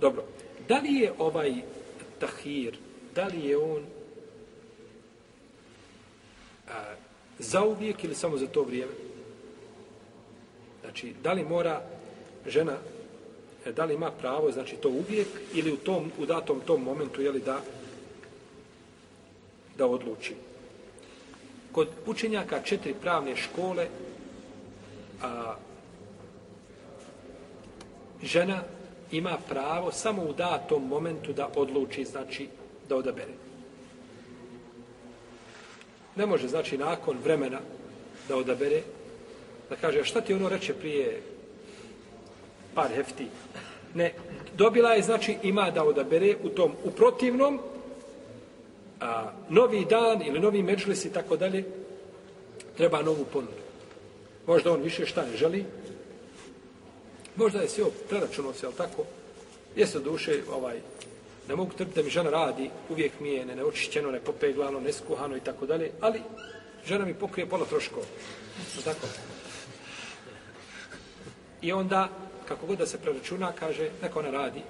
Dobro. Da li je ovaj tahir, da li je on a, za uvijek ili samo za to vrijeme? Znači, da li mora žena, e, da li ima pravo, znači to uvijek ili u tom, u datom tom momentu, je li da da odluči. Kod učenjaka četiri pravne škole a, žena ima pravo samo u datom momentu da odluči, znači da odabere. Ne može, znači, nakon vremena da odabere, da kaže, a šta ti ono reče prije par hefti? Ne, dobila je, znači, ima da odabere u tom, u protivnom, a, novi dan ili novi međlis i tako dalje, treba novu ponudu. Možda on više šta ne želi, možda je sve preračuno se, ali tako, jeste duše, ovaj, ne mogu trpiti da mi žena radi, uvijek mi je ne neočišćeno, ne popeglano, neskuhano i tako dalje, ali žena mi pokrije pola troškova. Tako. I onda, kako god da se preračuna, kaže, neka ona radi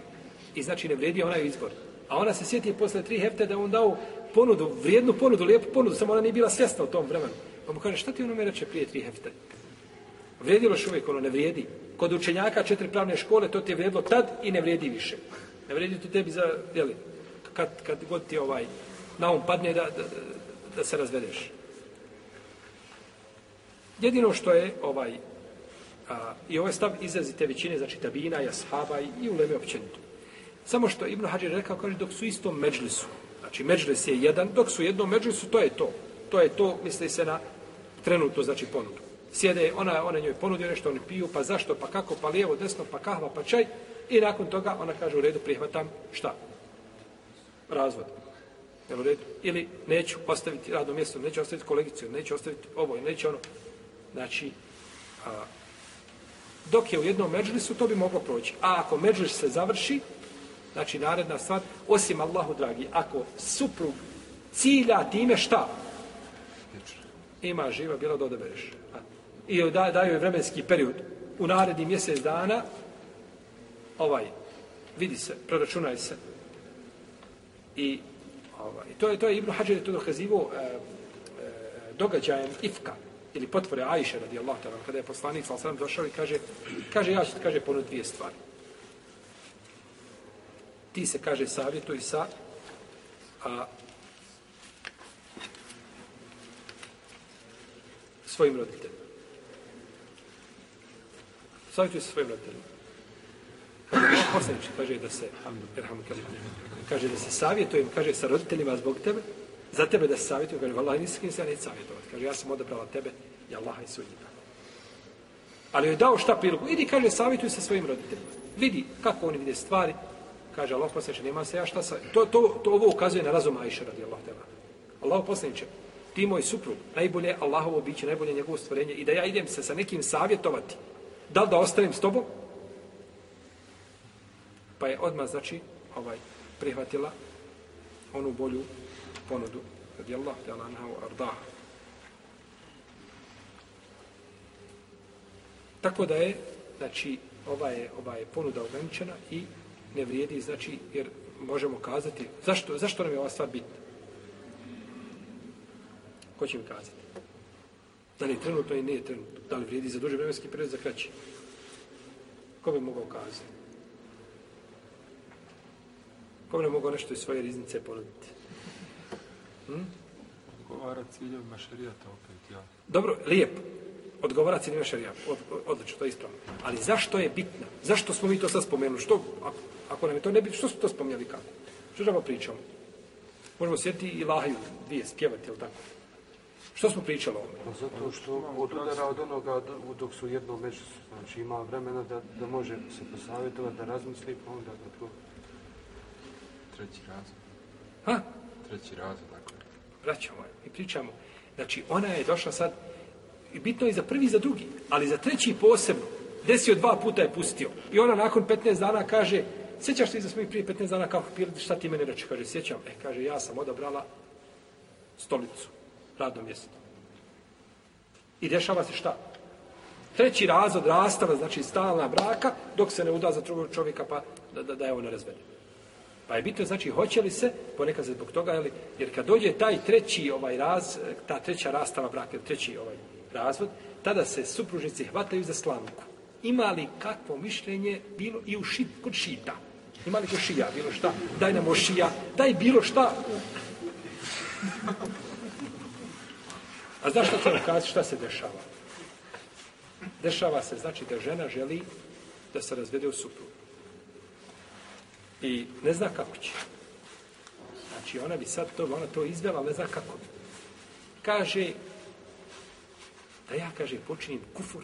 i znači ne vrijedi onaj izbor. A ona se sjeti posle tri hefte da on dao ponudu, vrijednu ponudu, lijepu ponudu, samo ona nije bila svjesna u tom vremenu. Pa mu kaže, šta ti ono me reče prije tri hefte? Vrijedilo što uvijek ono ne vrijedi. Kod učenjaka četiri pravne škole to ti je vrijedilo tad i ne vrijedi više. Ne vrijedi to tebi za, jeli, kad, kad god ti ovaj, na um padne da, da, da, se razvedeš. Jedino što je ovaj, a, i ovaj stav izrazite većine, znači tabina, jashaba i, i uleme općenito. Samo što Ibn Hađer rekao, kaže, dok su isto međlisu, znači međlis je jedan, dok su jednom međlisu, to je to. To je to, misli se na trenutno, znači ponudu. Sjede, ona, ona njoj ponudio nešto, oni piju, pa zašto, pa kako, pa lijevo, desno, pa kahva, pa čaj. I nakon toga ona kaže, u redu, prihvatam, šta? Razvod. Jel u redu? Ili neću ostaviti radno mjesto, neću ostaviti kolegicu, neću ostaviti ovo, neću ono. Znači, a, dok je u jednom međlisu, to bi moglo proći. A ako međlis se završi, Znači, naredna stvar, osim Allahu dragi, ako suprug cilja time šta? Ima živa, bilo da odabereš. I da, daju je vremenski period. U naredni mjesec dana, ovaj, vidi se, proračunaj se. I ovaj, to je to je Ibn Hađer je to dokazivo e, eh, e, eh, događajem Ifka ili potvore Ajše radijallahu ta'ala kada je poslanik sallallahu došao i kaže kaže ja ću kaže ponuditi dvije stvari ti se kaže savjetuj sa a, svojim roditeljima. Savjetuj se svojim roditeljima. Poslanič kaže da se kaže da se savjetujem, kaže sa roditeljima zbog tebe, za tebe da se savjetujem, kaže, vallaha, nisi kim se ja neće savjetovati. Kaže, ja sam odabrala tebe i Allaha i sudnjika. Ali je dao šta priliku? Idi, kaže, savjetuj sa svojim roditeljima. Vidi kako oni vide stvari, kaže Allah poslaniče, nema se ja šta sa... To, to, to ovo ukazuje na razum Ajša radi Allah teba. Allah poslaniče, ti moj suprug, najbolje Allahovo biće, najbolje njegovo stvorenje i da ja idem se sa nekim savjetovati, da li da ostavim s tobom? Pa je odmah, znači, ovaj, prihvatila onu bolju ponudu radi Allah teba anha arda. Tako da je, znači, ova je, ova je ponuda ograničena i ne vrijedi, znači, jer možemo kazati, zašto, zašto nam je ova stvar bitna? Ko će mi kazati? Da li je trenutno i nije trenutno? Da li vrijedi za duži vremenski period, za kraći? Ko bi mogao kazati? Ko bi ne mogao nešto iz svoje riznice ponuditi? Hm? Odgovara ciljevima šarijata opet, ja. Dobro, lijepo odgovara ciljima šarijata. Od, odlično, to je ispravno. Ali zašto je bitno? Zašto smo mi to sad spomenuli? Što, ako, ako nam je to ne bitno, što smo to spomenuli kako? Što ćemo pričamo? Možemo sjetiti i lahaju, dvije, spjevati, ili tako? Što smo pričali o ovome? Pa zato što od udara od onoga dok su jedno među, znači ima vremena da, da može se posavjetovati, da razmisli, pa onda da to... Treći razlog. Ha? Treći razlog, dakle. Vraćamo, mi pričamo. Znači, ona je došla sad, I bitno je za prvi i za drugi, ali za treći posebno. Desio dva puta je pustio. I ona nakon 15 dana kaže, sjećaš se da smo i prije 15 dana kako piliti, šta ti meni reče? Kaže, sjećam. E, kaže, ja sam odabrala stolicu, radno mjesto. I dešava se šta? Treći razod rastava, znači stalna braka, dok se ne uda za drugog čovjeka, pa da, da, da je ona razvede. Pa je bitno, znači, hoće li se, ponekad se zbog toga, jeli, jer kad dođe taj treći ovaj raz, ta treća rastava braka, treći ovaj razvod, tada se supružnici hvataju za slamku. Ima li kakvo mišljenje bilo i u šit, kod šita? Ima li kod šija bilo šta? Daj nam šija, daj bilo šta. A znaš što ćemo šta se dešava? Dešava se, znači, da žena želi da se razvede u suprugu. I ne zna kako će. Znači, ona bi sad to, ona to izvela, ne zna kako. Kaže, da ja, kaže, počinim kufur,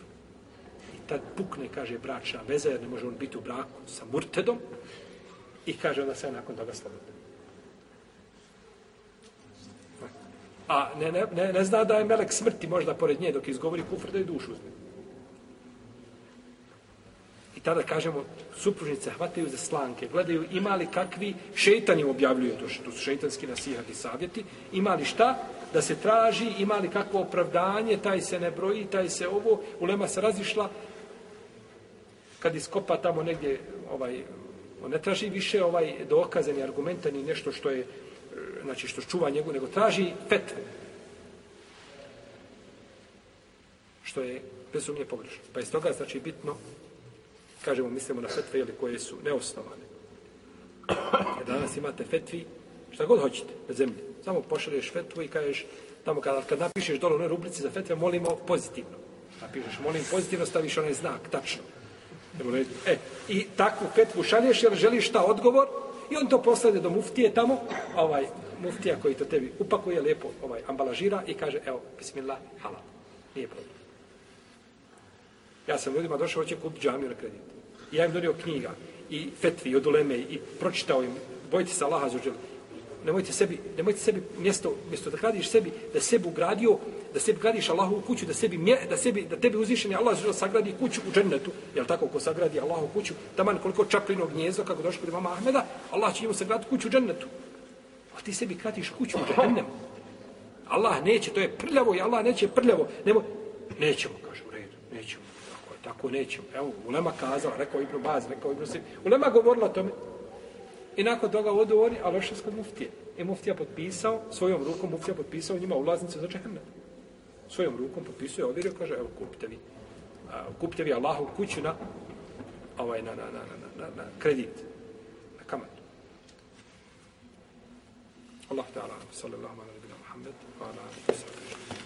i tad pukne, kaže, bračna veza, jer ne može on biti u braku sa murtedom, i kaže, onda se nakon toga slobodno. A ne, ne, ne, ne zna da je melek smrti možda pored nje dok izgovori kufr da je dušu uzme. I tada kažemo, supružnice hvataju za slanke, gledaju imali kakvi, šeitan objavljuju, to, što su šeitanski nasihat i savjeti, imali šta, da se traži, imali kakvo opravdanje, taj se ne broji, taj se ovo, ulema se razišla, kad iskopa tamo negdje, ovaj, on ne traži više ovaj dokaze, ni argumenta, ni nešto što je, znači što čuva njegu, nego traži fetvu. Što je bezumnije pogrešno. Pa iz toga znači bitno, kažemo, mislimo na fetve ili koje su neosnovane. Jer danas imate fetvi, šta god hoćete na zemlji. Samo pošalješ fetvu i kažeš, tamo kad, kad napišeš dole u rubrici za fetve, molimo pozitivno. Napišeš, molim pozitivno, staviš onaj znak, tačno. E, I takvu fetvu šalješ jer želiš šta odgovor i on to poslade do muftije tamo, ovaj muftija koji to tebi upakuje, lijepo ovaj, ambalažira i kaže, evo, bismillah, halal. Nije problem. Ja sam ljudima došao, hoće kupiti džamiju na kredit. I ja im donio knjiga i fetvi od uleme i pročitao im, bojite se Allaha za nemojte sebi, nemojte sebi mjesto, mjesto da gradiš sebi, da sebi ugradio, da sebi gradiš Allahu kuću, da sebi, mje, da sebi, da tebi uzvišeni Allah za sagradi kuću u džennetu, jel tako, ko sagradi Allahu kuću, taman koliko čaplinog gnjezdo, kako došlo kod imama Ahmeda, Allah će njemu sagraditi kuću u džennetu. A ti sebi kratiš kuću u džennemu. Allah neće, to je prljavo i Allah neće prljavo. Nemo, nećemo, kaže, u redu, nećemo. Tako, tako nećemo. Evo, Ulema kazala, rekao Ibn Baz, rekao Ibn Sim. Ulema govorila o tome, I nakon toga odu oni, a loše kod muftije. I muftija potpisao, svojom rukom muftija potpisao njima ulaznice za džahennem. Svojom rukom potpisuje, ovjerio, kaže, evo, kupite vi. A, kupite vi Allahu kuću na, ovaj, na, na, na, na, na, na kredit, na kamatu. Allah ta'ala, sallallahu alaihi wa sallam, Muhammed, wa ala alihi wa sallam.